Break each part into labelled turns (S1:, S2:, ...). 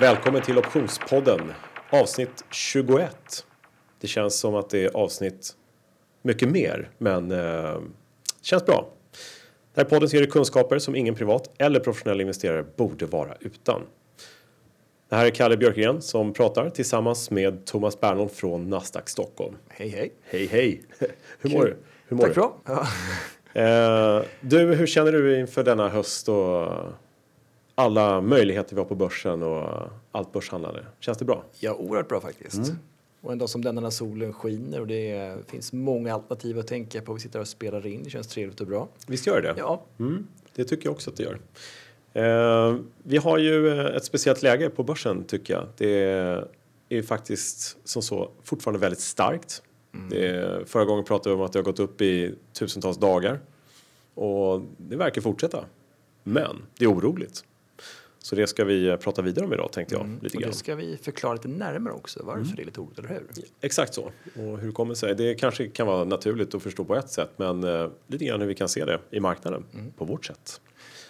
S1: välkommen till Optionspodden avsnitt 21. Det känns som att det är avsnitt mycket mer, men eh, känns bra. Den här podden ger kunskaper som ingen privat eller professionell investerare borde vara utan. Det här är Kalle Björkgren som pratar tillsammans med Thomas Bernholm från Nasdaq Stockholm.
S2: Hej hej.
S1: Hej hej! Hur mår du? Hur mår
S2: Tack
S1: du?
S2: bra.
S1: Eh, du, hur känner du inför denna höst och alla möjligheter vi har på börsen och allt börshandlande? Känns det bra?
S2: ja, oerhört bra faktiskt.
S1: Mm.
S2: Och en dag som denna när solen skiner och det finns många alternativ att tänka på. Vi sitter och spelar in. Det känns trevligt och bra.
S1: Visst gör det?
S2: Ja,
S1: Mm, det tycker jag också att det gör. Eh, vi har ju eh, ett speciellt läge på börsen tycker jag. Det är ju faktiskt som så fortfarande väldigt starkt. Det är, förra gången pratade vi om att det har gått upp i tusentals dagar och det verkar fortsätta. Men det är oroligt. Så det ska vi eh, prata vidare om idag tänkte jag. lite
S2: Mm. och
S1: grann.
S2: det ska vi förklara lite närmare också varför
S1: Mm.
S2: det är lite oroligt, eller hur?
S1: Exakt så. Och hur kommer det sig? Det kanske kan vara naturligt att förstå på ett sätt men eh, lite grann hur vi kan se det i marknaden på vårt sätt.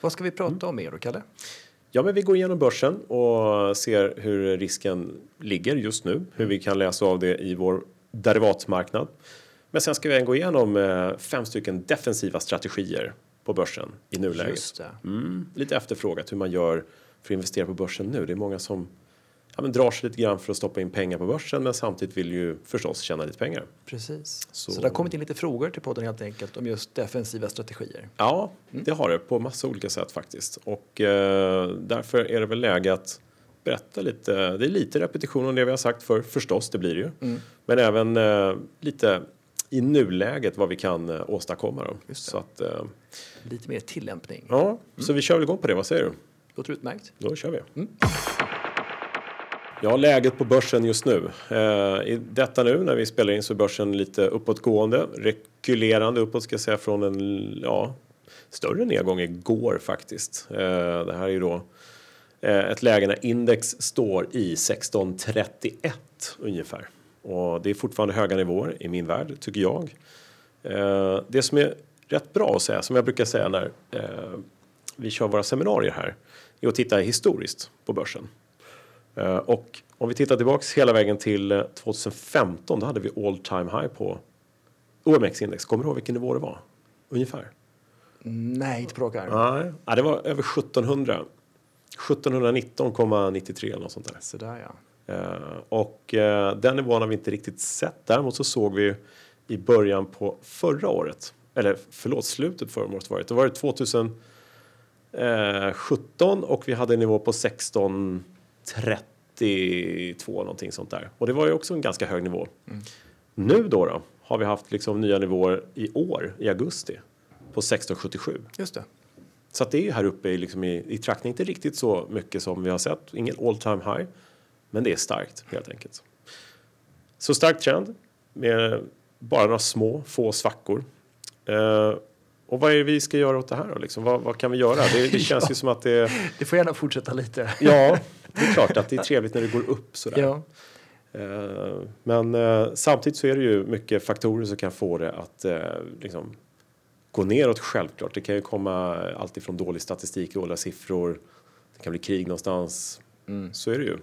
S2: Vad ska vi prata
S1: Mm.
S2: om mer då, Kalle?
S1: Ja, men vi går igenom börsen och ser hur risken ligger just nu, hur vi kan läsa av det i vår derivatmarknad. Men sen ska vi även gå igenom eh, fem stycken defensiva strategier på börsen i nuläget. Mm, lite efterfrågat hur man gör för att investera på börsen nu. Det är många som ja, men drar sig lite grann för att stoppa in pengar på börsen men samtidigt vill ju förstås tjäna lite pengar.
S2: Precis.
S1: Så-
S2: Så, det har kommit in lite frågor till podden helt enkelt om just defensiva strategier.
S1: Ja, det har det på massa olika sätt faktiskt. Och eh, därför är det väl läge att berätta lite. Det är lite repetition om det vi har sagt för förstås, det blir det ju. Men även eh, lite i nuläget vad vi kan eh, åstadkomma då. Så att, eh,
S2: Lite mer tillämpning.
S1: ja, så vi kör väl igång på det, vad säger du?
S2: Låter utmärkt.
S1: Då kör vi. Ja, läget på börsen just nu. Eh, I detta nu när vi spelar in så är börsen lite uppåtgående, rekylerande uppåt ska jag säga från en ja, större nedgång igår faktiskt. Eh, det här är ju då eh, ett läge när index står i 1631 ungefär. Och det är fortfarande höga nivåer i min värld, tycker jag. Eh, det som är rätt bra att säga, som jag brukar säga när eh, vi kör våra seminarier här, är att titta historiskt på börsen. Eh, och om vi tittar tillbaks hela vägen till eh, 2015, då hade vi all time high på OMX-index. Kommer du ihåg vilken nivå det var? Ungefär?
S2: Nej, inte på rak arm.
S1: Nej, det var över 1700. 1719,93 eller något sånt där.
S2: Sådär ja.
S1: Eh, och eh, den nivån har vi inte riktigt sett. Däremot så såg vi i början på förra året, eller förlåt, slutet förra året var det. Då var det 2017 och vi hade en nivå på 1632 någonting sånt där. Och det var ju också en ganska hög nivå. Nu då, då har vi haft liksom nya nivåer i år, i augusti, på 1677.
S2: Just det.
S1: Så det är ju här uppe i, liksom i, i trakten, inte riktigt så mycket som vi har sett, ingen all time high, men det är starkt helt enkelt. Så stark trend med bara några små, få svackor. Eh, och vad är det vi ska göra åt det här då? Liksom? Vad, vad kan vi göra? Det, det känns ju som att det,
S2: Det får gärna fortsätta lite.
S1: ja, det är klart att det är trevligt när det går upp sådär.
S2: Ja.
S1: Eh, Men eh, samtidigt så är det ju mycket faktorer som kan få det att eh, liksom, gå neråt självklart. Det kan ju komma allt ifrån dålig statistik, dåliga siffror. Det kan bli krig någonstans. Så är det ju.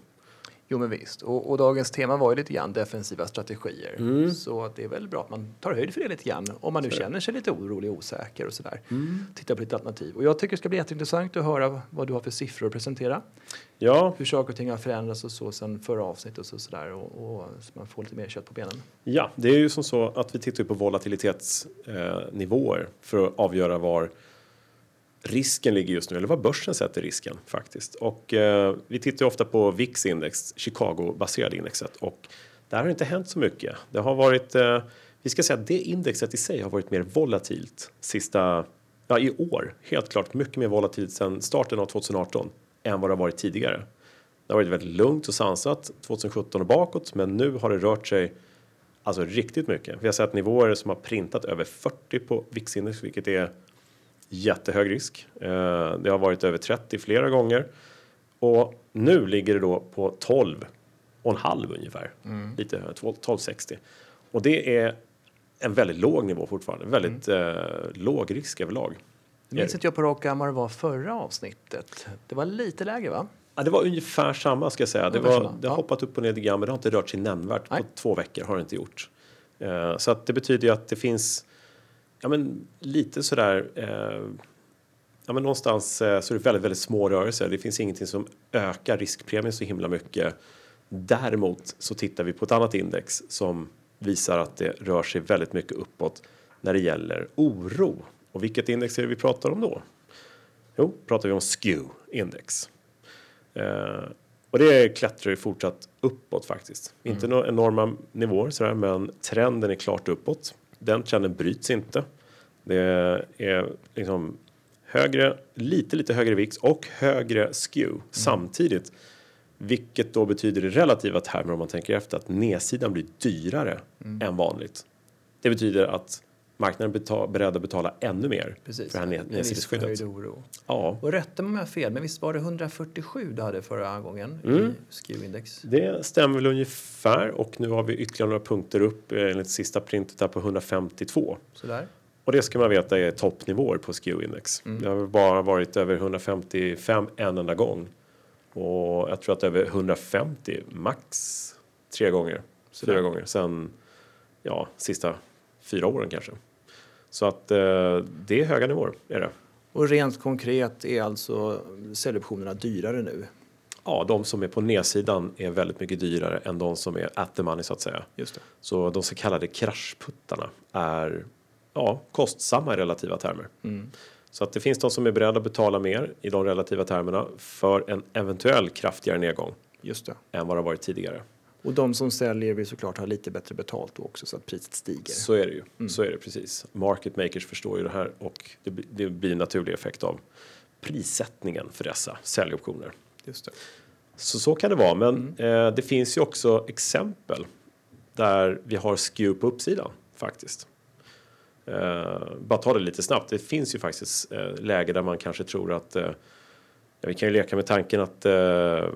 S2: Jo men visst. Och, och dagens tema var ju lite grann defensiva strategier.
S1: Mm.
S2: Så det är väl bra att man tar höjd för det lite grann. Om man nu känner sig lite orolig och osäker och sådär.
S1: Mm.
S2: Titta på lite alternativ. Och jag tycker det ska bli jätteintressant att höra vad du har för siffror att presentera.
S1: Ja,
S2: Hur saker och ting har förändrats och så sen förra avsnittet och så sådär. Och, och så man får lite mer kött på benen.
S1: ja, det är ju som så att vi tittar på volatilitetsnivåer nivåer för att avgöra var risken ligger just nu, eller var börsen sätter risken faktiskt. Och eh, vi tittar ju ofta på VIX-index, Chicago-baserade indexet. Och där har det inte hänt så mycket. Det har varit, eh, vi ska säga att det indexet i sig har varit mer volatilt sista, ja i år, helt klart mycket mer volatilt sedan starten av 2018 än vad det har varit tidigare. Det har varit väldigt lugnt och sansat 2017 och bakåt, men nu har det rört sig alltså riktigt mycket. Vi har sett nivåer som har printat över 40 på VIX-index, vilket är jättehög risk. Eh, Det har varit över 30 flera gånger och nu ligger det då på 12 och en halv ungefär, lite högre, 12 1260 och det är en väldigt låg nivå fortfarande, väldigt eh, låg risk överlag.
S2: Nu minns inte jag på rak arm vad det var förra avsnittet. Det var lite lägre va?
S1: Ja, det var ungefär samma ska jag säga. Det, var, det har hoppat upp och ner lite grann men det har inte rört sig nämnvärt.
S2: Nej.
S1: På två veckor har det inte gjort. Eh, så att det betyder ju att det finns ja, men lite sådär eh, ja, men någonstans eh, så är det väldigt, väldigt små rörelser. Det finns ingenting som ökar riskpremien så himla mycket. Däremot så tittar vi på ett annat index som visar att det rör sig väldigt mycket uppåt när det gäller oro. Och vilket index är det vi pratar om då? Jo, pratar vi om SKEW-index. Eh, och det klättrar ju fortsatt uppåt faktiskt. Inte några enorma nivåer sådär, men trenden är klart uppåt. Den trenden bryts inte. Det är liksom högre, lite, lite högre VIX och högre skew samtidigt. Vilket då betyder i relativa termer om man tänker efter att nedsidan blir dyrare än vanligt. Det betyder att marknaden är beredd att betala ännu mer
S2: Precis.
S1: för det här ned-
S2: En viss
S1: nedsidesskyddet.
S2: förhöjd oro.
S1: Ja,
S2: Och rätta mig om jag har fel, men visst var det 147 du hade förra gången
S1: Mm.
S2: i SKEW-index?
S1: det stämmer väl ungefär och nu har vi ytterligare några punkter upp eh, enligt sista printet där på 152.
S2: Sådär.
S1: Och det ska man veta är toppnivåer på SKEW-index. Det har bara varit över 155 en enda gång. Och jag tror att över 150 max tre gånger, fyra gånger sen ja, sista fyra åren kanske. Så att eh, det är höga nivåer är det.
S2: Och rent konkret är alltså säljoptionerna dyrare nu?
S1: Ja, de som är på nedsidan är väldigt mycket dyrare än de som är at the money så att säga.
S2: Just det.
S1: Så de så kallade kraschputtarna är ja, kostsamma i relativa termer. Så att det finns de som är beredda att betala mer i de relativa termerna för en eventuell kraftigare nedgång
S2: Just det.
S1: än vad det har varit tidigare.
S2: Och de som säljer vill såklart ha lite bättre betalt då också så att priset stiger.
S1: Så är det ju. Så är det precis. Market makers förstår ju det här och det, blir- det blir en naturlig effekt av prissättningen för dessa säljoptioner.
S2: Just det.
S1: Så så kan det vara, men eh, det finns ju också exempel där vi har skew på uppsidan faktiskt. Eh, bara ta det lite snabbt. Det finns ju faktiskt eh, läge där man kanske tror att eh, ja, vi kan ju leka med tanken att eh,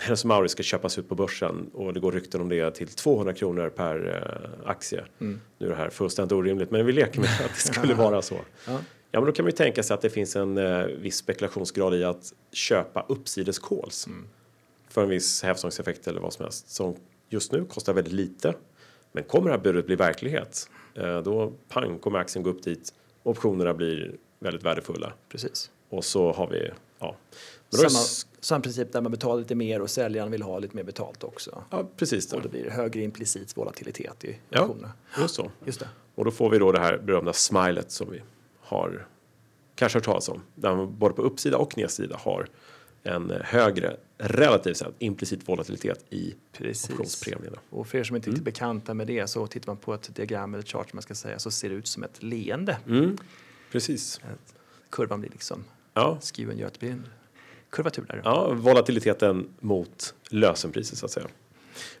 S1: Hennes och Mauritz ska köpas ut på börsen och det går rykten om det till 200 kronor per eh, aktie. Nu är det här fullständigt orimligt, men vi leker med att det skulle vara så.
S2: Ja.
S1: Ja, men då kan man ju tänka sig att det finns en eh, viss spekulationsgrad i att köpa uppsides-calls för en viss hävstångseffekt eller vad som helst som just nu kostar väldigt lite. Men kommer det här budet bli verklighet, eh, då pang kommer aktien gå upp dit. Optionerna blir väldigt värdefulla
S2: Precis.
S1: och så har vi ja. Men
S2: Samma, samma princip där man betalar lite mer och säljaren vill ha lite mer betalt också.
S1: ja, precis
S2: Och det
S1: det.
S2: blir högre implicit volatilitet i
S1: Ja.
S2: optionerna.
S1: Just så.
S2: Just det.
S1: Och då får vi då det här berömda smilet som vi har kanske hört talas om. Där man både på uppsida och nedsida har en högre relativt sett implicit volatilitet i
S2: Precis.
S1: optionspremierna.
S2: Och för er som inte är riktigt bekanta med det så tittar man på ett diagram eller chart som man ska säga så ser det ut som ett leende.
S1: Mm, precis.
S2: Kurvan blir liksom,
S1: Ja,
S2: skruven gör att det blir en kurvatur där.
S1: ja, volatiliteten mot lösenpriset så att säga.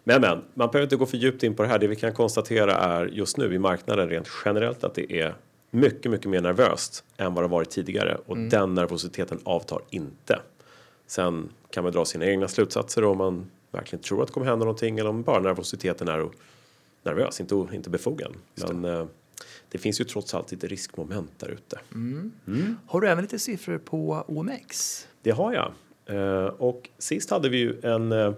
S1: Men, men, man behöver inte gå för djupt in på det här. Det vi kan konstatera är just nu i marknaden rent generellt att det är mycket, mycket mer nervöst än vad det varit tidigare och den nervositeten avtar inte. Sen kan man dra sina egna slutsatser om man verkligen tror att det kommer hända någonting eller om bara nervositeten är nervös, inte, inte befogad. Men eh, det finns ju trots allt lite riskmoment där ute.
S2: Har du även lite siffror på OMX?
S1: Det har jag. Eh, och sist hade vi ju en, eh,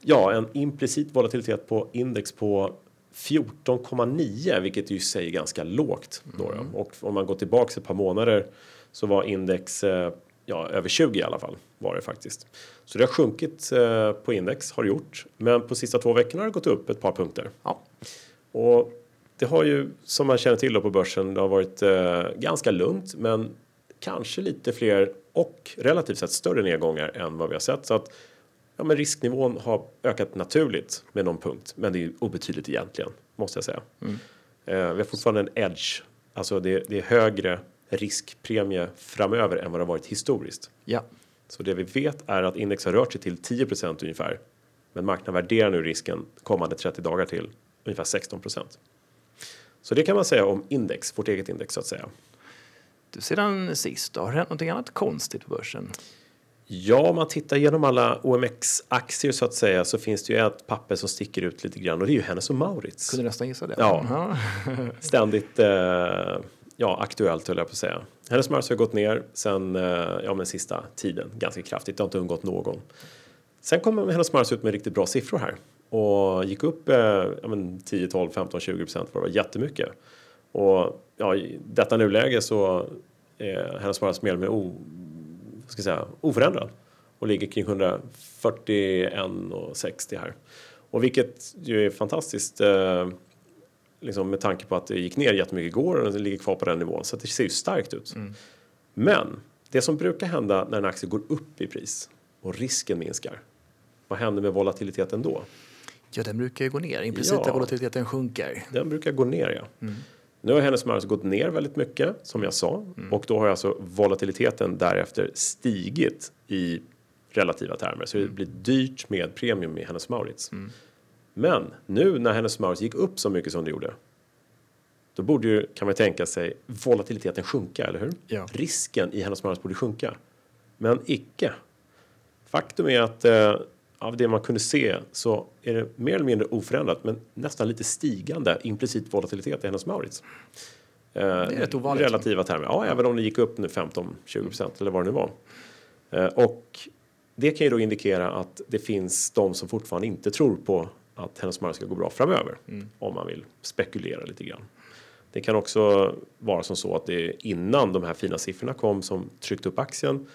S1: ja, en implicit volatilitet på index på 14,9 vilket ju säger ganska lågt. Då då. Och om man går tillbaka ett par månader så var index eh, ja, över 20 i alla fall var det faktiskt. Så det har sjunkit på index har det gjort. Men på sista två veckorna har det gått upp ett par punkter.
S2: Ja.
S1: Och det har ju, som man känner till då på börsen, det har varit eh, ganska lugnt men kanske lite fler och relativt sett större nedgångar än vad vi har sett. Så att ja, men risknivån har ökat naturligt med någon punkt, men det är obetydligt egentligen, måste jag säga. Eh, vi har fortfarande en edge, alltså det, det är högre riskpremie framöver än vad det har varit historiskt.
S2: Ja.
S1: Så det vi vet är att index har rört sig till 10% ungefär. Men marknaden värderar nu risken kommande 30 dagar till ungefär 16% Så det kan man säga om index, vårt eget index så att säga.
S2: Sedan sist har det hänt något annat konstigt på börsen?
S1: Ja, om man tittar igenom alla OMX-aktier så att säga så finns det ju ett papper som sticker ut lite grann och det är ju Hennes och Mauritz.
S2: Kunde nästan gissa det.
S1: Ja. Ständigt eh, ja, aktuellt höll jag på att säga. Hennes Mars har gått ner sen eh, ja, men sista tiden ganska kraftigt. Det har inte undgått någon. Sen kom Hennes Mars ut med riktigt bra siffror här och gick upp eh, ja, men 10, 12, 15, 20 procent. Det var jättemycket. Och ja, i detta nuläge så är Hennes eller mindre o, ska säga, oförändrad och ligger kring 141,60 här. Och vilket ju är fantastiskt eh, liksom med tanke på att det gick ner jättemycket igår och den ligger kvar på den nivån. Så det ser ju starkt ut.
S2: Mm.
S1: Men det som brukar hända när en aktie går upp i pris och risken minskar. Vad händer med volatiliteten då?
S2: Ja, den brukar ju gå ner. Implicita
S1: Ja.
S2: volatiliteten sjunker.
S1: Den brukar gå ner ja.
S2: Mm.
S1: Nu har hennes marknad gått ner väldigt mycket som jag sa
S2: Mm.
S1: och då har alltså volatiliteten därefter stigit i relativa termer så det blir dyrt med premium i hennes Maurits.
S2: Mm.
S1: Men nu när hennes Maurits gick upp så mycket som det gjorde då borde ju, kan man tänka sig, volatiliteten sjunka, eller hur?
S2: Ja.
S1: Risken i hennes Maurits borde sjunka. Men icke. Faktum är att eh, av det man kunde se så är det mer eller mindre oförändrat men nästan lite stigande implicit volatilitet i hennes Maurits. Eh, det
S2: är rätt ovanligt.
S1: Relativa termer. Ja, även om det gick upp nu 15-20 procent eller vad det nu var. Eh, och det kan ju då indikera att det finns de som fortfarande inte tror på att hennes Maurits ska gå bra framöver. Om man vill spekulera lite grann. Det kan också vara som så att det innan de här fina siffrorna kom som tryckte upp aktien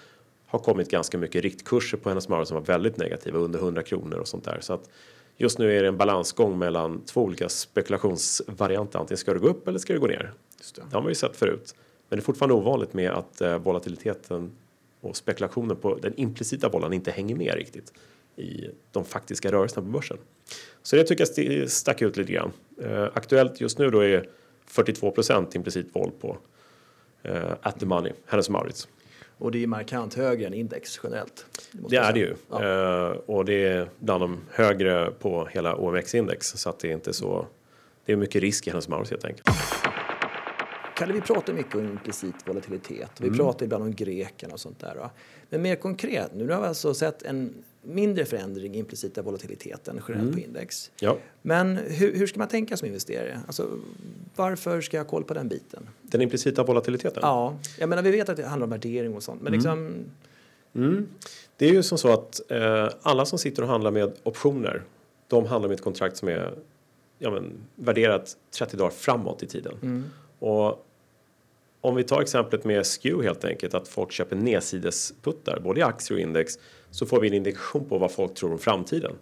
S1: har kommit ganska mycket riktkurser på hennes Maurits som var väldigt negativa under 100 kronor och sånt där. Så att just nu är det en balansgång mellan två olika spekulationsvarianter. Antingen ska det gå upp eller ska det gå ner.
S2: Just det.
S1: Det har man ju sett förut. Men det är fortfarande ovanligt med att eh, volatiliteten och spekulationen på den implicita volan inte hänger med riktigt i de faktiska rörelserna på börsen. Så det tycker jag stack ut lite grann. Eh, aktuellt just nu då är 42% implicit vol på eh, at the money, hennes Maurits.
S2: Och det är markant högre än index generellt.
S1: Det är det ju.
S2: Ja.
S1: Eh, och det är bland de högre på hela OMX-index så att det är inte så. Det är mycket risk i hennes Maurits helt enkelt.
S2: Kalle, vi pratar mycket om implicit volatilitet. Vi
S1: Mm.
S2: pratar ibland om greken och sånt där. Men mer konkret, nu har vi alltså sett en mindre förändring i implicita volatiliteten generellt
S1: Mm.
S2: på index.
S1: Ja,
S2: Men hur, hur ska man tänka som investerare? Alltså, varför ska jag ha koll på den biten?
S1: den implicita volatiliteten.
S2: Ja, jag menar vi vet att det handlar om värdering och sånt. Men liksom,
S1: Mm. Det är ju som så att eh, alla som sitter och handlar med optioner, de handlar med ett kontrakt som är ja, men, värderat 30 dagar framåt i tiden.
S2: mm,
S1: Och om vi tar exemplet med SKEW helt enkelt, att folk köper nedsidesputtar, både i aktier och index, så får vi en indikation på vad folk tror om framtiden.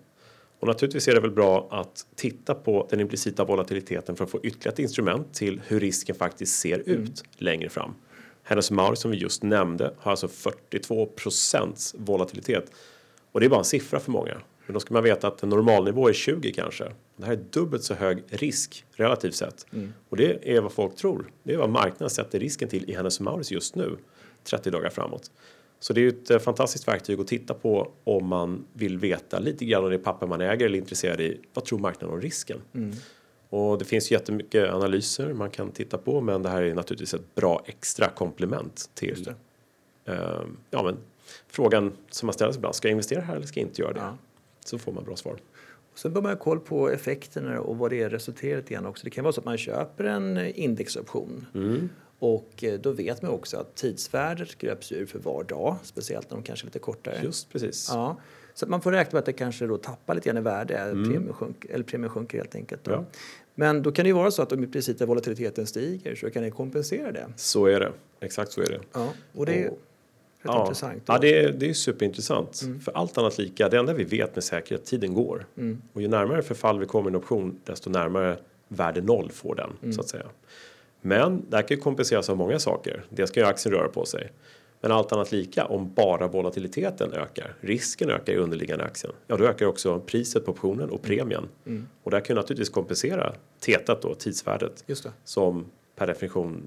S1: Och naturligtvis är det väl bra att titta på den implicita volatiliteten för att få ytterligare ett instrument till hur risken faktiskt ser ut längre fram. Hennes Maurits som vi just nämnde har alltså 42% volatilitet. Och det är bara en siffra för många. Men då ska man veta att en normalnivå är 20 kanske. Det här är dubbelt så hög risk relativt sett. Och det är vad folk tror. Det är vad marknaden sätter risken till i Hennes Maurits just nu. 30 dagar framåt. Så det är ett eh, fantastiskt verktyg att titta på om man vill veta lite grann om det papper man äger eller är intresserad i. Vad tror marknaden om risken? Och det finns jättemycket analyser man kan titta på men det här är naturligtvis ett bra extra komplement till eh, ja, men, frågan som man ställer sig ibland. Ska jag investera här eller ska jag inte göra det?
S2: Ja.
S1: Så får man bra svar.
S2: Sen bör man ha koll på effekterna och vad det är resulterat också. Det kan vara så att man köper en indexoption och eh, då vet man också att tidsvärdet gröps ur för var dag, speciellt när de kanske är lite kortare.
S1: Just precis.
S2: Ja, så man får räkna med att det kanske då tappar lite grann i värde, premien, sjunk, eller premien sjunker helt enkelt. Då.
S1: Ja.
S2: Men då kan det ju vara så att om implicita volatiliteten stiger så kan det kompensera det.
S1: Så är det. Exakt så är det.
S2: Ja, och det
S1: Och-
S2: rätt
S1: ja.
S2: intressant.
S1: Ja, det är, det är superintressant.
S2: Mm.
S1: För allt annat lika, det enda vi vet med säkerhet, tiden går.
S2: Mm.
S1: Och ju närmare förfall vi kommer en option, desto närmare värde noll får den,
S2: Mm.
S1: så att säga. Men det här kan ju kompenseras av många saker. Dels ska ju aktien röra på sig. Men allt annat lika, om bara volatiliteten ökar, risken ökar i underliggande aktien, ja då ökar också priset på optionen och premien.
S2: Mm.
S1: Och det här kan ju naturligtvis kompensera tetat då, tidsvärdet,
S2: det,
S1: som per definition,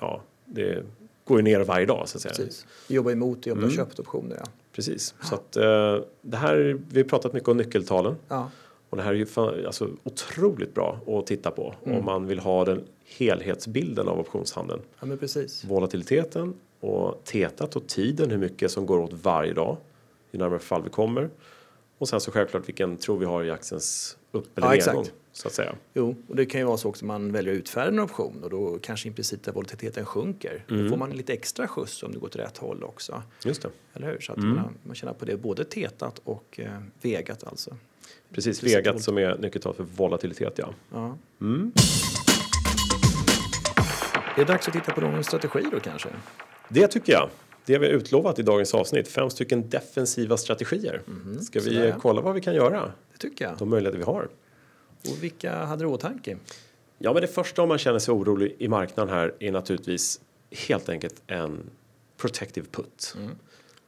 S1: ja, det går ju ner varje dag så att säga.
S2: precis. Jobba emot och jobba
S1: Mm.
S2: köpt optioner. Ja.
S1: Precis. Så att eh, det här, vi har pratat mycket om nyckeltalen
S2: Ja.
S1: och det här är ju fan, alltså, otroligt bra att titta på
S2: Mm.
S1: om man vill ha den helhetsbilden av optionshandeln.
S2: ja, men precis.
S1: Volatiliteten och tetat och tiden, hur mycket som går åt varje dag, ju närmare fall vi kommer. Och sen så självklart vilken tro vi har i aktiens upp eller
S2: Ja,
S1: nedgång.
S2: exakt.
S1: Så att säga.
S2: Jo, och det kan ju vara så också att man väljer att utfärda en option och då kanske implicita volatiliteten sjunker. Då får man lite extra skjuts om det går till rätt håll också.
S1: Just det.
S2: Eller hur? Så att man, man tjänar på det både tetat och eh, vegat alltså.
S1: Precis, vegat som är nyckeltal för volatilitet, ja.
S2: Ja. Det är dags att titta på någon strategi då kanske.
S1: Det tycker jag. Det har vi utlovat i dagens avsnitt. Fem stycken defensiva strategier. Ska vi
S2: sådär.
S1: kolla vad vi kan göra?
S2: Det tycker jag.
S1: De möjligheter vi har.
S2: Och vilka hade du i åtanke?
S1: Ja, men det första om man känner sig orolig i marknaden här är naturligtvis helt enkelt en protective put.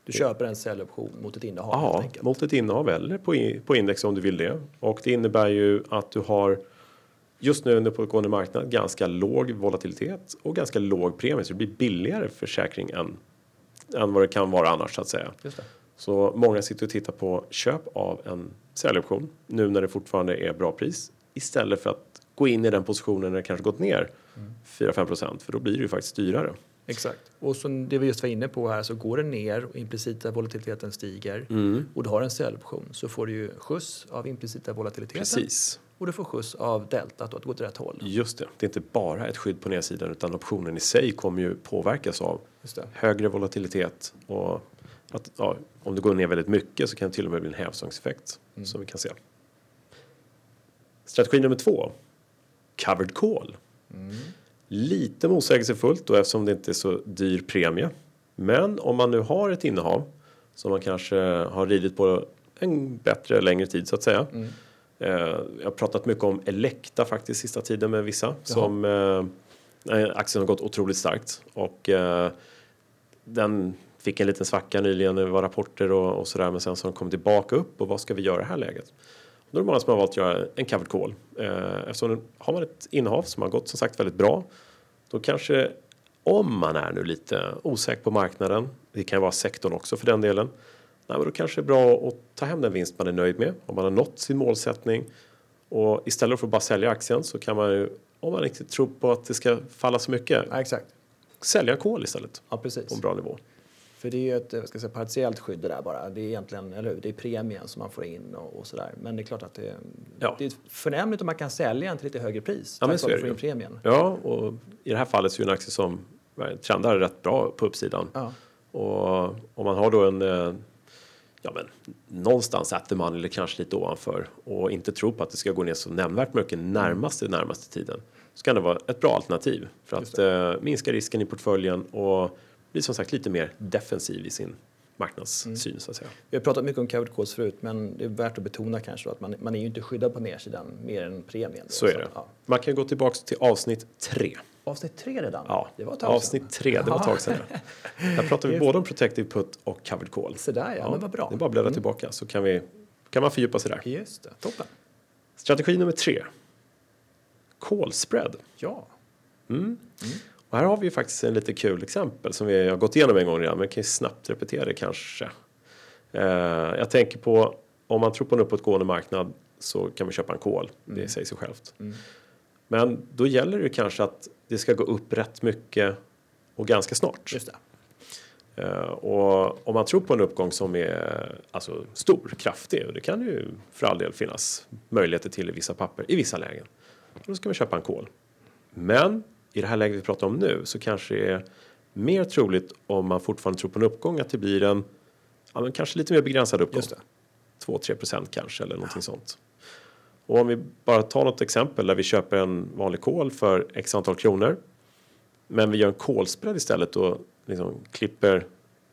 S2: Du köper en säljoption mot ett innehav
S1: Ja, mot ett innehav eller på, på index om du vill det. Och det innebär ju att du har just nu under pågående marknad ganska låg volatilitet och ganska låg premie. Så det blir billigare försäkring än, än vad det kan vara annars så att säga.
S2: Just det.
S1: Så många sitter och tittar på köp av en säljoption nu när det fortfarande är bra pris istället för att gå in i den positionen när det kanske gått ner 4-5% för då blir det ju faktiskt dyrare.
S2: Exakt. Och som det vi just var inne på här så går det ner och implicita volatiliteten stiger
S1: Mm.
S2: och du har en säljoption så får du ju skjuts av implicita volatiliteten
S1: Precis,
S2: och du får skjuts av deltat och att gå åt rätt håll.
S1: just det. Det är inte bara ett skydd på nedsidan utan optionen i sig kommer ju påverkas av högre volatilitet och att, ja, om det går ner väldigt mycket så kan det till och med bli en hävstångseffekt som vi kan se. Strategi nummer två. Covered call. Lite motsägelsefullt då eftersom det inte är så dyr premie. Men om man nu har ett innehav som man kanske har ridit på en bättre längre tid så att säga. Eh, jag har pratat mycket om Elekta faktiskt sista tiden med vissa som eh, eh, aktien har gått otroligt starkt och eh, den fick en liten svacka nyligen, det var rapporter och, och sådär men sen så har den kommit tillbaka upp och vad ska vi göra i det här läget? Då är det många som har valt att göra en covered call. Eh, eftersom har man ett innehav som har gått som sagt väldigt bra då kanske om man är nu lite osäker på marknaden, det kan vara sektorn också för den delen, nej, men då kanske det är bra att ta hem den vinst man är nöjd med om man har nått sin målsättning och istället för att bara sälja aktien så kan man ju om man inte tror på att det ska falla så mycket
S2: Ja, exakt.
S1: sälja kol istället
S2: Ja, precis.
S1: på en bra nivå.
S2: För det är ju ett vad ska jag säga, partiellt skydd det där bara. Det är egentligen, eller hur? Det är premien som man får in och, och sådär. Men det är klart att det,
S1: Ja.
S2: det är förnämligt om man kan sälja en till lite högre pris.
S1: Ja, men så är det
S2: premien.
S1: Ja, och i det här fallet så är det en aktie som trendar rätt bra på uppsidan.
S2: Ja.
S1: Och om man har då en eh, ja, men, någonstans at the money eller kanske lite ovanför och inte tror på att det ska gå ner så nämnvärt mycket närmaste närmaste tiden så kan det vara ett bra alternativ för att eh, minska risken i portföljen och bli som sagt lite mer defensiv i sin marknadssyn så att säga.
S2: Vi har pratat mycket om covered calls förut men det är värt att betona kanske att man, man är ju inte skyddad på nedsidan mer än premien. då.
S1: Så är det.
S2: Ja.
S1: Man kan gå tillbaks till avsnitt tre.
S2: Avsnitt tre redan?
S1: Ja,
S2: det var ett tag sedan.
S1: avsnitt tre, det var ett tag sedan. Där pratar vi både om protective put och covered call.
S2: Så där ja, men vad bra. Mm.
S1: Det är bara att bläddra tillbaka så kan, vi, kan man fördjupa sig där.
S2: Just det, toppen.
S1: Strategi nummer tre. Call spread.
S2: Ja,
S1: Och här har vi faktiskt en lite kul exempel som vi har gått igenom en gång redan men kan ju snabbt repetera det kanske. Eh, jag tänker på om man tror på en uppåtgående marknad så kan man köpa en kol. Det säger sig självt. Men då gäller det kanske att det ska gå upp rätt mycket och ganska snart.
S2: just det.
S1: Eh, och om man tror på en uppgång som är alltså, stor, kraftig, och det kan ju för all del finnas möjligheter till i vissa papper i vissa lägen. Då ska man köpa en kol. Men i det här läget vi pratar om nu så kanske det är mer troligt om man fortfarande tror på en uppgång att det blir en ja, men kanske lite mer begränsad uppgång.
S2: Just det.
S1: 2-3 procent kanske eller någonting sånt. Och om vi bara tar något exempel där vi köper en vanlig kol för x antal kronor. Men vi gör en kolspread istället och liksom klipper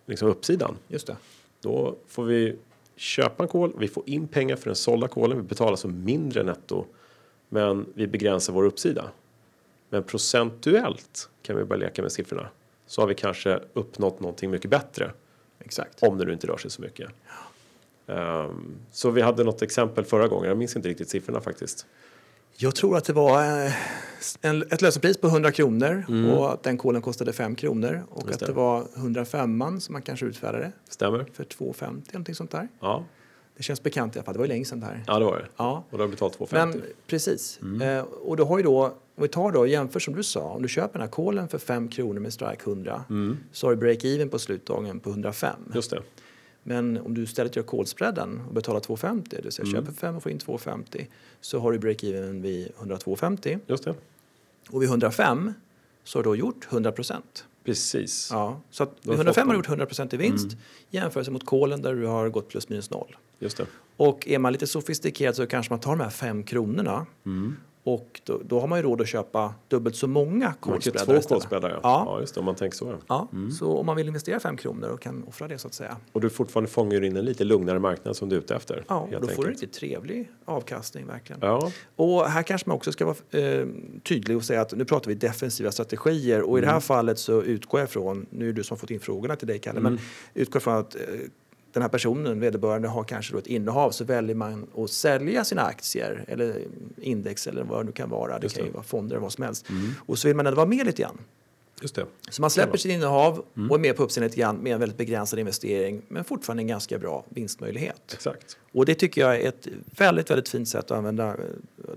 S1: liksom uppsidan.
S2: Just det.
S1: Då får vi köpa en kol, vi får in pengar för den sålda kolen, vi betalar så mindre netto. Men vi begränsar vår uppsida. Men procentuellt kan vi bara leka med siffrorna. Så har vi kanske uppnått någonting mycket bättre.
S2: Exakt.
S1: Om det nu inte rör sig så mycket. Ehm, så vi hade något exempel förra gången, jag minns inte riktigt siffrorna faktiskt.
S2: Jag tror att det var eh, en, ett lösenpris på 100 kronor och att den kolen kostade 5 kronor och
S1: Mm. Just
S2: att
S1: det.
S2: det var 105 som man kanske utfärdade
S1: Stämmer?
S2: för 2,50 någonting sånt där.
S1: Ja,
S2: Det känns bekant i alla fall, det var ju länge sedan det här.
S1: ja det var det.
S2: Ja.
S1: Och då har vi betalt 2,50.
S2: Men precis.
S1: Mm.
S2: Eh, och du har ju då, om vi tar då jämför som du sa, om du köper den här kolen för 5 kronor med strike 100 så har du break-even på slutdagen på 105.
S1: Just det.
S2: Men om du istället gör callspreaden och betalar 2,50, det vill säga
S1: Mm.
S2: köper 5 och får in 2,50 så har du break-even vid 102,50
S1: Just det.
S2: och vid 105 så har du då gjort 100 procent.
S1: Precis.
S2: Ja, så att
S1: Då
S2: vid
S1: har
S2: 105 har du gjort 100 procent i vinst
S1: Mm.
S2: jämfört mot kolen där du har gått plus minus noll.
S1: Just det.
S2: Och är man lite sofistikerad så kanske man tar de här 5 kronorna
S1: Mm.
S2: och då, då har man ju råd att köpa dubbelt så många callspreadar
S1: två kolspreadar, ja.
S2: Ja.
S1: ja. just det, om man tänker så.
S2: Ja, så om man vill investera 5 kronor och kan offra det så att säga.
S1: Och du fortfarande fångar in en lite lugnare marknad som du är ute efter.
S2: Ja, då får du en riktigt trevlig avkastning verkligen.
S1: Ja,
S2: Och här kanske man också ska vara eh, tydlig och säga att nu pratar vi defensiva strategier och i det här
S1: Mm.
S2: fallet så utgår jag från, nu är du som fått in frågorna till dig Kalle,
S1: Mm.
S2: men utgår från att eh, den här personen, vederbörande, har kanske då ett innehav så väljer man att sälja sina aktier eller index eller vad det nu kan vara. Det
S1: Just
S2: kan ju
S1: det.
S2: vara fonder eller vad som helst.
S1: Mm.
S2: Och så vill man ändå vara med lite grann.
S1: Just det.
S2: Så man släpper sitt innehav
S1: Mm.
S2: och är med på uppsidan lite grann med en väldigt begränsad investering men fortfarande en ganska bra vinstmöjlighet.
S1: Exakt.
S2: Och det tycker jag är ett väldigt, väldigt fint sätt att använda eh,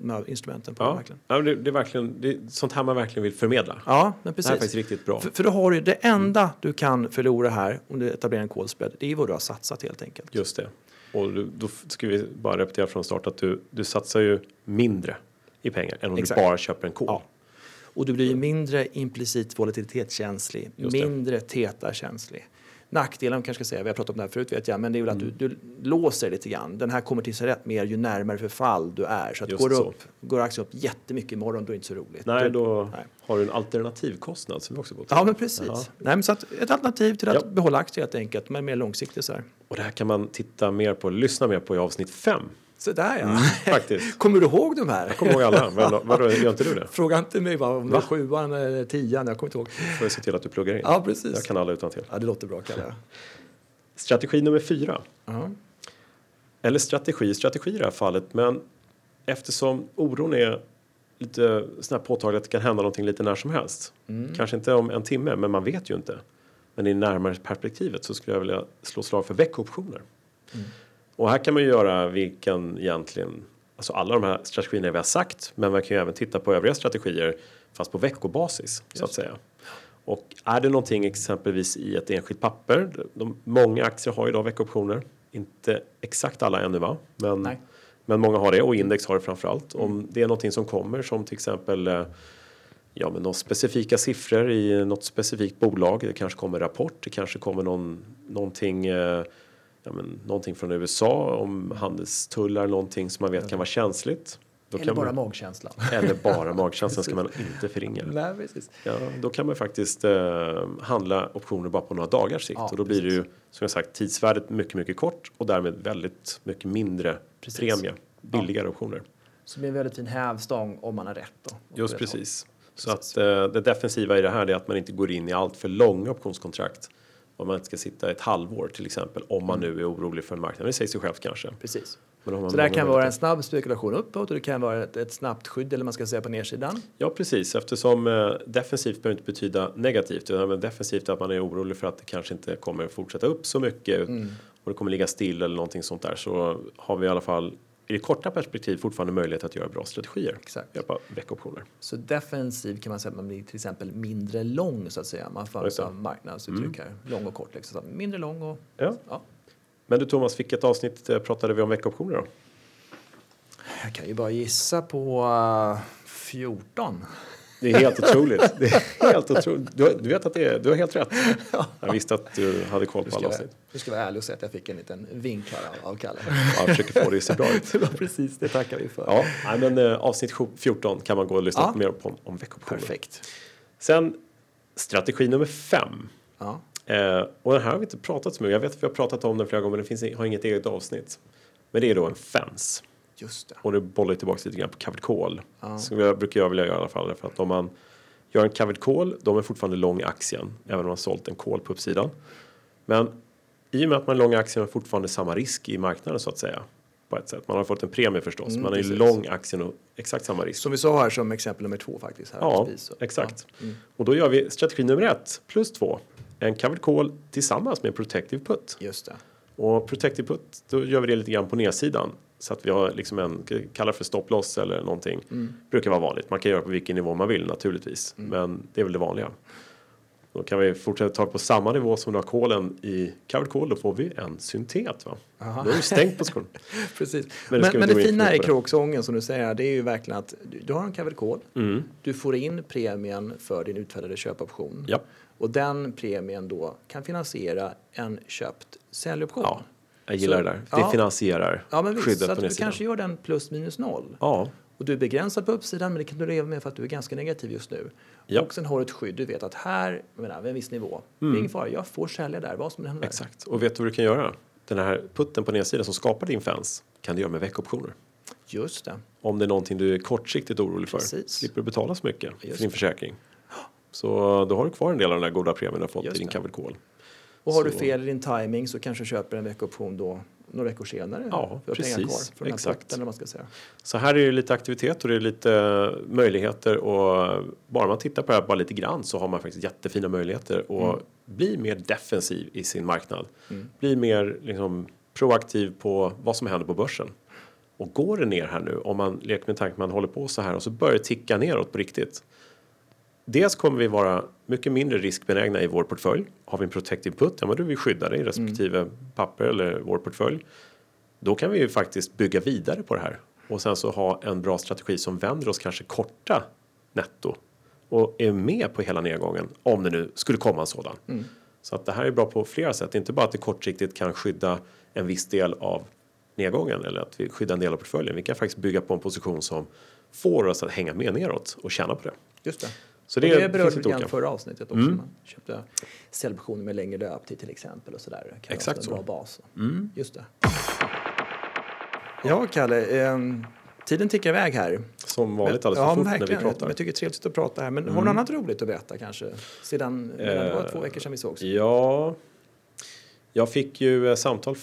S2: de här instrumenten på.
S1: Ja,
S2: Verkligen.
S1: ja det, det är verkligen det är sånt här man verkligen vill förmedla.
S2: Ja, men
S1: Det här är
S2: precis.
S1: faktiskt riktigt bra.
S2: För, för då har du det enda du kan förlora här om du etablerar en call spread, det är vad du har satsat helt enkelt.
S1: Just det. Och du, då ska vi bara repetera från start att du, du satsar ju mindre i pengar än om
S2: Exakt.
S1: du bara köper en kol.
S2: Ja. Och du blir mindre implicit volatilitetskänslig, mindre theta-känslig. Nackdelen kanske ska säga, vi har pratat om det här förut vet jag, men det är väl
S1: Mm.
S2: att du, du låser lite grann. Den här kommer till sig rätt mer ju närmare förfall du är. Så att
S1: Just
S2: går,
S1: så.
S2: upp, går aktien upp jättemycket imorgon då är det inte så roligt.
S1: Nej,
S2: Du-
S1: då
S2: nej.
S1: har du en alternativkostnad som vi också gått
S2: Ja, men precis. Nej, men så att ett alternativ till att
S1: Ja.
S2: behålla aktier helt enkelt, men mer långsiktigt så här.
S1: Och det här kan man titta mer på, lyssna mer på i avsnitt 5.
S2: Så där ja.
S1: Mm, faktiskt.
S2: Kommer du ihåg de här?
S1: Jag kommer ihåg alla. Vadå, gör inte du det?
S2: Fråga inte mig bara om det
S1: Va?
S2: är sjuan eller tian, jag kommer inte ihåg.
S1: får jag se till att du pluggar in.
S2: Ja, precis.
S1: Jag kan alla utan till.
S2: Ja, det låter bra Kalle.
S1: Strategi nummer fyra.
S2: Ja.
S1: Eller strategi, strategi i det här fallet. Men eftersom oron är lite sån här påtaglig att det kan hända någonting lite när som helst.
S2: Mm.
S1: Kanske inte om en timme, men man vet ju inte. Men i närmare perspektivet så skulle jag vilja slå slag för veckoptioner.
S2: Mm.
S1: Och här kan man ju göra vilken egentligen, alltså alla de här strategierna vi har sagt, men man kan ju även titta på övriga strategier fast på veckobasis så att säga. Och är det någonting exempelvis i ett enskilt papper, de, många aktier har ju idag veckoptioner, inte exakt alla ännu va, men,
S2: Nej.
S1: men många har det och index har det framförallt. Om det är någonting som kommer som till exempel eh, ja, men några specifika siffror i något specifikt bolag. Det kanske kommer rapport, det kanske kommer någon, någonting, eh, ja, men, någonting från USA om handelstullar, någonting som man vet kan vara känsligt. Då
S2: Eller bara
S1: man,
S2: magkänslan.
S1: eller bara magkänslan ska man inte förringa.
S2: Nej, precis.
S1: Ja, då kan man faktiskt eh, handla optioner bara på några dagars sikt
S2: Ja,
S1: och då blir det ju
S2: precis.
S1: som jag sagt tidsvärdet mycket, mycket kort och därmed väldigt mycket mindre
S2: Precis.
S1: premie, billigare optioner.
S2: Så det blir en väldigt fin hävstång om man har rätt. Då,
S1: Just precis. Så
S2: Precis.
S1: att eh, det defensiva i det här är att man inte går in i allt för långa optionskontrakt. Om man inte ska sitta ett halvår till exempel om man nu är orolig för en marknad. Det säger sig självt kanske.
S2: Precis. Så det kan vara en snabb spekulation uppåt och det kan vara ett, ett snabbt skydd eller man ska säga på nedsidan.
S1: Ja precis eftersom eh, defensivt behöver inte betyda negativt. Utan men defensivt att man är orolig för att det kanske inte kommer fortsätta upp så mycket.
S2: Mm.
S1: Och det kommer ligga still eller någonting sånt där. Så har vi i alla fall i det korta perspektiv fortfarande möjlighet att göra bra strategier.
S2: Exakt.
S1: Hjälp av veckoptioner.
S2: Så defensiv kan man säga att man blir till exempel mindre lång så att säga. Man får alltså marknadsuttryck här. Lång och kort. Liksom. Mindre lång och
S1: Ja.
S2: ja.
S1: Men du Thomas, vilket avsnitt eh, pratade vi om veckoptioner då?
S2: Jag kan ju bara gissa på uh, 14.
S1: Det är helt otroligt. Det är helt otroligt. Du, du vet att det är, du har helt rätt. Jag visste att du hade koll på alla avsnitt.
S2: du ska vara ärlig och säga att jag fick en liten vink här av, Kalle.
S1: Ja, Jag försöker få det att se bra ut.
S2: det precis det tackar vi för.
S1: Ja, nej, men eh, avsnitt 14 kan man gå och lyssna
S2: Ja.
S1: på mer på om, om veckoptioner.
S2: Perfekt.
S1: Sen strategi nummer fem.
S2: Ja.
S1: Eh, och den här har vi inte pratat så mycket. Jag vet att vi har pratat om den flera gånger, men det finns, har inget eget avsnitt. Men det är då en fence.
S2: Just det.
S1: Och nu bollar tillbaka lite grann på covered call.
S2: Ja.
S1: Som jag brukar jag vilja göra i alla fall. För att om man gör en covered call, då är man fortfarande lång aktien. Även om man sålt en call på uppsidan. Men i och med att man är lång aktien har fortfarande samma risk i marknaden så att säga. På ett sätt. Man har fått en premie förstås.
S2: Mm,
S1: man är ju
S2: precis.
S1: lång aktien och exakt samma risk.
S2: Som vi sa här som exempel nummer två faktiskt. Här
S1: Ja, exakt.
S2: Ja. Mm.
S1: Och då gör vi strategi nummer ett plus två. En covered call tillsammans med protective put.
S2: Just det.
S1: Och protective put, då gör vi det lite grann på nedsidan. Så att vi har liksom en, kallar för stop loss eller någonting.
S2: Mm.
S1: Brukar vara vanligt. Man kan göra på vilken nivå man vill naturligtvis. Men det är väl det vanliga. Då kan vi fortsätta ta på samma nivå som du har kolen i covered call. Då får vi en syntet. Va?
S2: Aha.
S1: Då är det stängt på skon.
S2: Precis.
S1: Men
S2: Men,
S1: det
S2: men,
S1: gå
S2: det
S1: in
S2: fina i kråksången som du säger, det är ju verkligen att du, du har en covered call.
S1: Mm.
S2: Du får in premien för din utfärdade köpoption.
S1: Ja.
S2: Och den premien då kan finansiera en köpt säljoption.
S1: ja, jag gillar
S2: Så-
S1: det där. Det
S2: ja.
S1: finansierar
S2: Ja, men visst.
S1: skyddet
S2: Så
S1: på
S2: att du
S1: nedsidan.
S2: kanske gör den plus minus noll.
S1: Ja,
S2: Och du är begränsad på uppsidan, men det kan du leva med för att du är ganska negativ just nu.
S1: Ja.
S2: Och sen har du ett skydd. Du vet att här, jag menar, vid en viss nivå, det är ingen fara, jag får sälja där, vad som än händer.
S1: Mm. exakt. Och vet du vad du kan göra? Den här putten på nedsidan som skapar din fans kan du göra med veckoptioner.
S2: Just det.
S1: Om det är någonting du är kortsiktigt orolig för.
S2: Precis.
S1: Slipper du betala så mycket
S2: Just
S1: för din
S2: det.
S1: försäkring. Så då har du kvar en del av den där goda premien du har fått
S2: Just
S1: i din covered call.
S2: Och har du
S1: Så-
S2: fel i din timing så kanske du köper en veckoption då några veckor senare.
S1: Ja, precis.
S2: kvar
S1: Exakt.
S2: vad man ska säga.
S1: Så här är det lite aktivitet och det är lite möjligheter och bara man tittar på det här bara lite grann så har man faktiskt jättefina möjligheter att
S2: Mm.
S1: bli mer defensiv i sin marknad. Bli mer liksom, proaktiv på vad som händer på börsen. Och går det ner här nu, om man leker med tanken att man håller på så här och så börjar det ticka neråt på riktigt. Dels kommer vi vara mycket mindre riskbenägna i vår portfölj. Har vi en protective put, ja men då är vi skyddade i respektive papper eller vår portfölj. Då kan vi ju faktiskt bygga vidare på det här och sen så ha en bra strategi som vänder oss kanske korta netto och är med på hela nedgången om det nu skulle komma en sådan. Så att det här är bra på flera sätt. Inte bara att det kortsiktigt kan skydda en viss del av nedgången eller att vi skyddar en del av portföljen. Vi kan faktiskt bygga på en position som får oss att hänga med neråt och tjäna på det.
S2: Just det.
S1: Så
S2: det, och det berörde vi grann
S1: olika.
S2: förra avsnittet också.
S1: Mm.
S2: Man köpte säljoptioner med längre löptid till exempel och sådär. Kan
S1: Exakt
S2: vara en
S1: så.
S2: bra bas.
S1: Mm.
S2: Just det. Ja, Kalle. ehm, tiden tickar iväg här.
S1: Som vanligt alldeles
S2: ja,
S1: för fort när
S2: verkligen.
S1: vi pratar. Mm.
S2: Jag tycker det är trevligt att prata här. Men har du något annat roligt att berätta kanske? Sedan, medan det var två veckor sedan vi sågs.
S1: Ja, jag fick ju eh, samtal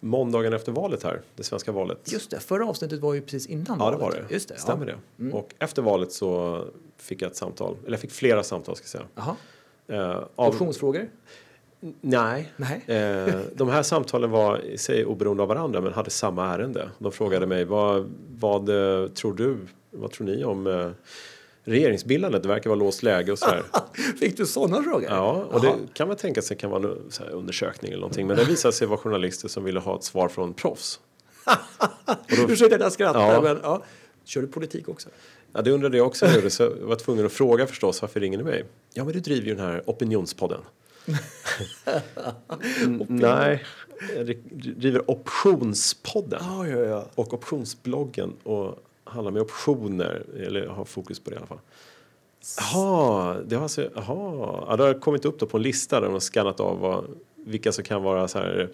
S1: måndagen efter valet här, det svenska valet.
S2: Just det, förra avsnittet var ju precis innan
S1: Ja, det
S2: valet.
S1: var det.
S2: Just det.
S1: Stämmer
S2: ja. Mm.
S1: det. Och efter valet så fick jag ett samtal, eller jag fick flera samtal ska säga. Eh, av,
S2: Optionsfrågor?
S1: nej,
S2: Nej.
S1: Eh, de här samtalen var i sig oberoende av varandra men hade samma ärende. De frågade mig vad, vad eh, tror du, vad tror ni om eh, regeringsbildandet? Det verkar vara låst läge och sådär.
S2: Fick du sådana frågor?
S1: Ja, och
S2: Jaha.
S1: det kan man tänka sig kan vara en undersökning eller någonting. Men det visade sig vara journalister som ville ha ett svar från proffs.
S2: Ursäkta att jag skrattar,
S1: Ja.
S2: men ja. Kör du politik också?
S1: Ja, det undrade jag också när jag gjorde, så jag var tvungen att fråga förstås varför ringer ni mig? Ja, men du driver ju den här opinionspodden. N- Nej, jag driver optionspodden
S2: Ja, ja, ja.
S1: och optionsbloggen och handlar med optioner, eller har fokus på det i alla fall. Jaha, det har alltså, jaha, ja, det har kommit upp då på en lista där de har skannat av vad, vilka som kan vara så här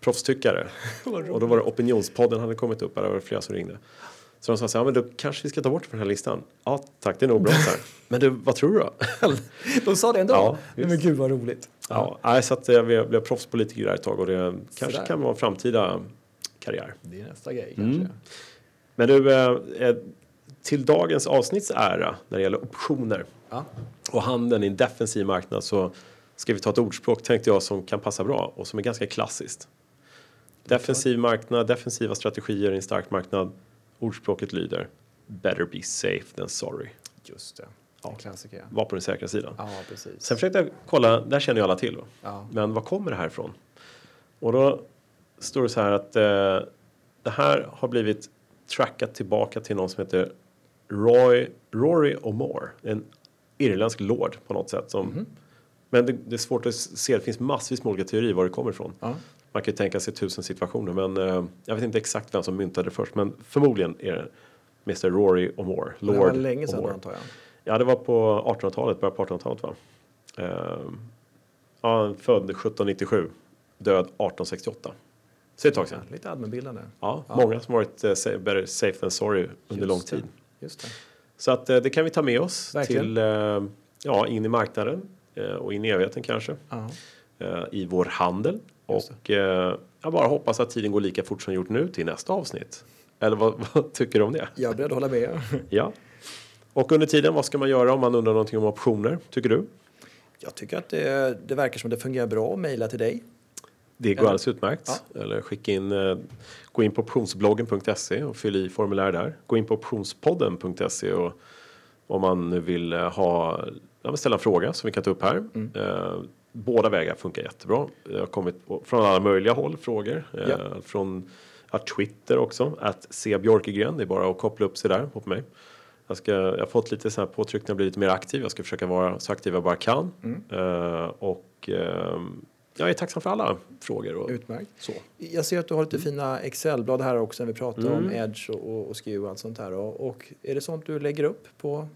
S1: proffstyckare. och då var det opinionspodden hade kommit upp, där var det flera som ringde. Så de sa så här, ja, men då kanske vi ska ta bort den här listan. Ja, tack, det är nog bra. Så här. Men du, vad tror du då?
S2: De sa det ändå?
S1: Ja,
S2: men gud vad roligt.
S1: ja, nej, så att jag blev, blev proffspolitiker där ett tag och det kanske kan vara en framtida karriär.
S2: Det är nästa grej
S1: Mm. Men du, eh, eh, till dagens avsnitts ära när det gäller optioner
S2: Ja.
S1: och handeln i en defensiv marknad så ska vi ta ett ordspråk tänkte jag som kan passa bra och som är ganska klassiskt. Defensiv marknad, defensiva strategier i en stark marknad. Ordspråket lyder Better be safe than sorry.
S2: Just det. En klassiker.
S1: Var på den säkra sidan.
S2: Ja, precis.
S1: Sen försökte jag kolla, där känner ju alla till.
S2: Ja.
S1: Men var kommer det här ifrån? Och då står det så här att eh, det här har blivit trackat tillbaka till någon som heter Roy, Rory O'More. En irländsk lord på något sätt. Som,
S2: Mhm.
S1: Men det, det är svårt att se, det finns massvis med olika teorier var det kommer ifrån.
S2: Ja.
S1: Man kan ju tänka sig tusen situationer men eh, jag vet inte exakt vem som myntade det först men förmodligen är det Mr Rory O'More.
S2: Det
S1: Lord
S2: var länge sedan
S1: O'More.
S2: antar jag.
S1: Ja, det var på 1800-talet, början på 1800-talet va? Ehm, ja, född 1797, död 1868. Så det ett tag sedan.
S2: Lite allmänbildande.
S1: Ja,
S2: Ja.
S1: många som varit eh, better safe than sorry under
S2: Just
S1: lång
S2: det.
S1: tid.
S2: Just det.
S1: Så att eh, det kan vi ta med oss
S2: Verkligen.
S1: till, eh, ja, in i marknaden eh, och in i evigheten kanske. Eh, I vår handel. Och eh, jag bara hoppas att tiden går lika fort som gjort nu till nästa avsnitt. Eller vad, vad tycker du om det?
S2: Jag är beredd att hålla med.
S1: Ja. Och under tiden, vad ska man göra om man undrar någonting om optioner? Tycker du?
S2: Jag tycker att det, det verkar som att det fungerar bra att mejla till dig.
S1: Det går alldeles utmärkt. Eller skicka in, eh, gå in på optionsbloggen.se och fyll i formulär där. Gå in på optionspodden.se och om man nu vill eh, ha ja, ställa en fråga som vi kan ta upp här. Eh, båda vägar funkar jättebra. Det har kommit från alla möjliga håll frågor.
S2: Ja.
S1: Från att Twitter också, att se Björkegren. Det är bara att koppla upp sig där på mig. Jag, ska, jag har fått lite så här påtryckningar, bli lite mer aktiv. Jag ska försöka vara så aktiv jag bara kan. Eh, och eh, jag är tacksam för alla frågor. Och
S2: Utmärkt.
S1: så.
S2: Jag ser att du har lite fina Excel-blad här också när vi pratar om
S1: Mm.
S2: Edge och, och, och SKU och allt sånt här. Och, och är det sånt du lägger upp på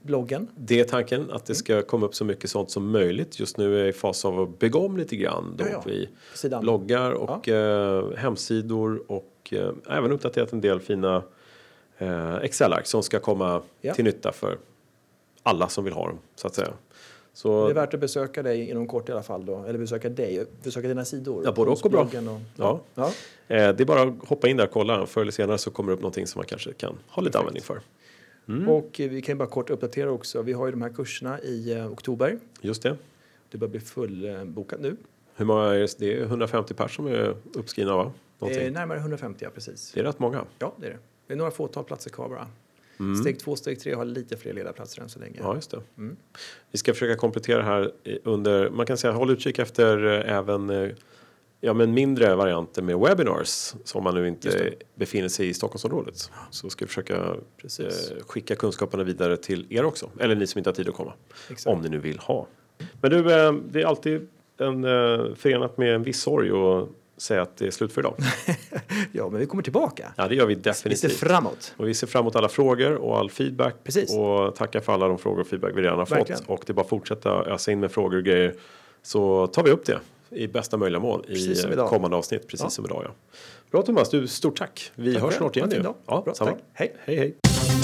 S2: bloggen?
S1: Det är tanken att det ska komma upp så mycket sånt som möjligt. Just nu är jag i fas av att bygga om lite grann. Då
S2: Ja, ja.
S1: Vi
S2: sidan?
S1: bloggar och eh, hemsidor och eh, även uppdaterat en del fina eh, Excel-ark som ska komma
S2: Ja.
S1: till nytta för alla som vill ha dem så att säga.
S2: Det
S1: Så
S2: är värt att besöka dig inom kort i alla fall då. Eller besöka dig, besöka dina sidor.
S1: Ja, både och går bra.
S2: Och,
S1: ja,
S2: ja.
S1: eh, det är bara att hoppa in där och kolla. Förr eller senare så kommer det upp någonting som man kanske kan ha lite användning för. Mm.
S2: Och eh, vi kan bara kort uppdatera också. Vi har ju de här kurserna i eh, oktober.
S1: Just det.
S2: Det börjar bli fullbokat nu.
S1: Hur många är det? Det är 150 personer som är uppskrivna va? Någonting.
S2: Eh, närmare 150, ja precis.
S1: Det är rätt många.
S2: Ja, det är det. Det är några fåtal platser kvar bara.
S1: Mm.
S2: Steg två, steg tre har lite fler ledarplatser än så länge.
S1: Ja, just det.
S2: Mm.
S1: Vi ska försöka komplettera här under, man kan säga håll utkik efter eh, även eh, ja, men mindre varianter med webinars som man nu inte befinner sig i Stockholmsområdet. Så ska vi försöka
S2: Precis.
S1: eh, skicka kunskaperna vidare till er också. Eller ni som inte har tid att komma.
S2: Exakt.
S1: Om ni nu vill ha. Men du, det är alltid en, förenat med en viss sorg att säga att det är slut för idag.
S2: Ja, men vi kommer tillbaka.
S1: Ja, det gör vi
S2: Vi ser
S1: definitivt.
S2: framåt.
S1: Och vi ser fram emot alla frågor och all feedback.
S2: Precis.
S1: Och tackar för alla de frågor och feedback vi redan har
S2: Verkligen.
S1: fått. Och det är bara att fortsätta ösa in med frågor och grejer. Så tar vi upp det i bästa möjliga mån i
S2: Precis
S1: kommande avsnitt. Precis
S2: Ja.
S1: som idag ja. Bra Thomas, du stort tack. Vi
S2: Tack
S1: hörs snart igen. Ja,
S2: Bra, tack. Hej.
S1: hej hej.